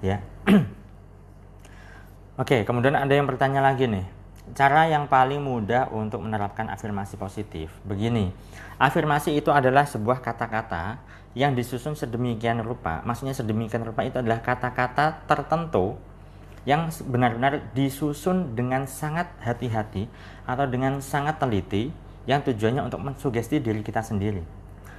ya Oke, kemudian ada yang bertanya lagi nih. Cara yang paling mudah untuk menerapkan afirmasi positif. Begini, afirmasi itu adalah sebuah kata-kata yang disusun sedemikian rupa. Maksudnya sedemikian rupa itu adalah kata-kata tertentu yang benar-benar disusun dengan sangat hati-hati atau dengan sangat teliti yang tujuannya untuk mensugesti diri kita sendiri.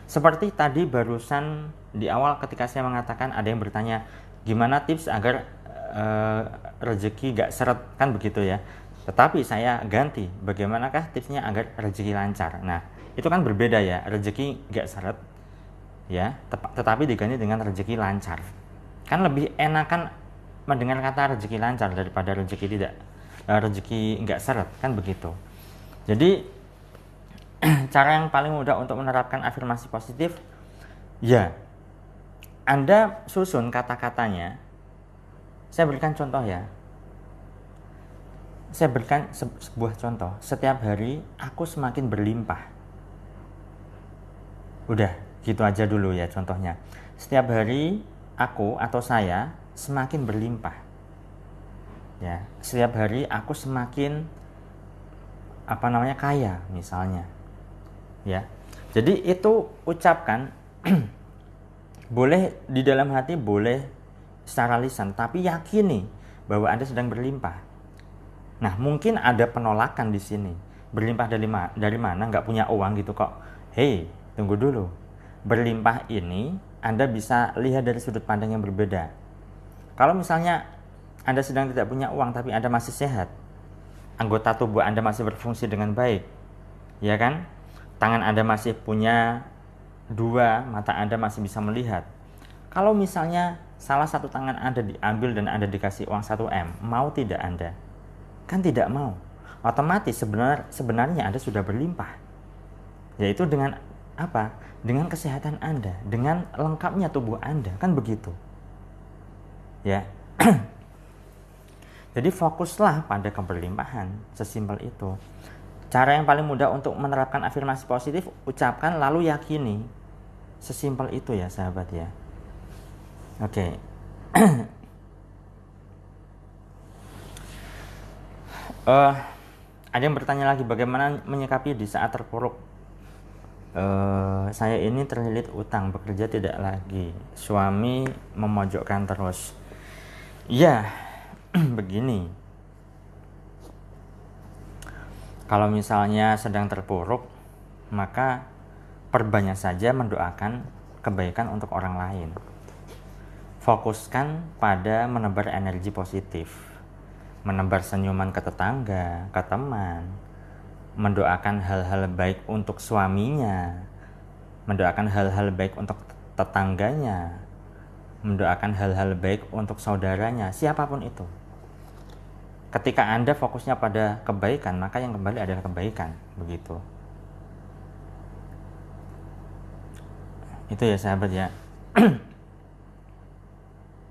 Seperti tadi barusan di awal ketika saya mengatakan ada yang bertanya gimana tips agar uh, rezeki gak seret? Kan begitu ya. Tetapi saya ganti bagaimanakah tipsnya agar rezeki lancar? Nah itu kan berbeda ya. Rezeki gak seret ya. Tetapi diganti dengan rezeki lancar. Kan lebih enakan mendengar kata rezeki lancar daripada rezeki tidak uh, rezeki nggak seret kan begitu. Jadi cara yang paling mudah untuk menerapkan afirmasi positif ya anda susun kata-katanya saya berikan contoh ya. Saya berikan se sebuah contoh. Setiap hari aku semakin berlimpah. Udah, gitu aja dulu ya contohnya. Setiap hari aku atau saya semakin berlimpah. Ya, setiap hari aku semakin apa namanya kaya misalnya. Ya. Jadi itu ucapkan boleh di dalam hati boleh secara lisan, tapi yakini bahwa Anda sedang berlimpah. Nah, mungkin ada penolakan di sini. Berlimpah dari, ma dari mana? Nggak punya uang gitu kok. Hei, tunggu dulu. Berlimpah ini Anda bisa lihat dari sudut pandang yang berbeda. Kalau misalnya Anda sedang tidak punya uang tapi Anda masih sehat, anggota tubuh Anda masih berfungsi dengan baik, ya kan? Tangan Anda masih punya dua, mata Anda masih bisa melihat. Kalau misalnya salah satu tangan Anda diambil dan Anda dikasih uang 1M, mau tidak Anda? Kan tidak mau. Otomatis sebenar, sebenarnya Anda sudah berlimpah. Yaitu dengan apa? Dengan kesehatan Anda, dengan lengkapnya tubuh Anda, kan begitu. Ya. Jadi fokuslah pada keberlimpahan, sesimpel itu. Cara yang paling mudah untuk menerapkan afirmasi positif, ucapkan lalu yakini. Sesimpel itu ya sahabat ya. Oke. Okay. uh, eh, ada yang bertanya lagi bagaimana menyikapi di saat terpuruk. Uh, saya ini terlilit utang, bekerja tidak lagi. Suami memojokkan terus. Ya, begini. Kalau misalnya sedang terpuruk, maka perbanyak saja mendoakan kebaikan untuk orang lain. Fokuskan pada menebar energi positif, menebar senyuman ke tetangga, ke teman, mendoakan hal-hal baik untuk suaminya, mendoakan hal-hal baik untuk tetangganya, mendoakan hal-hal baik untuk saudaranya, siapa pun itu. Ketika Anda fokusnya pada kebaikan, maka yang kembali adalah kebaikan, begitu. Itu ya sahabat ya.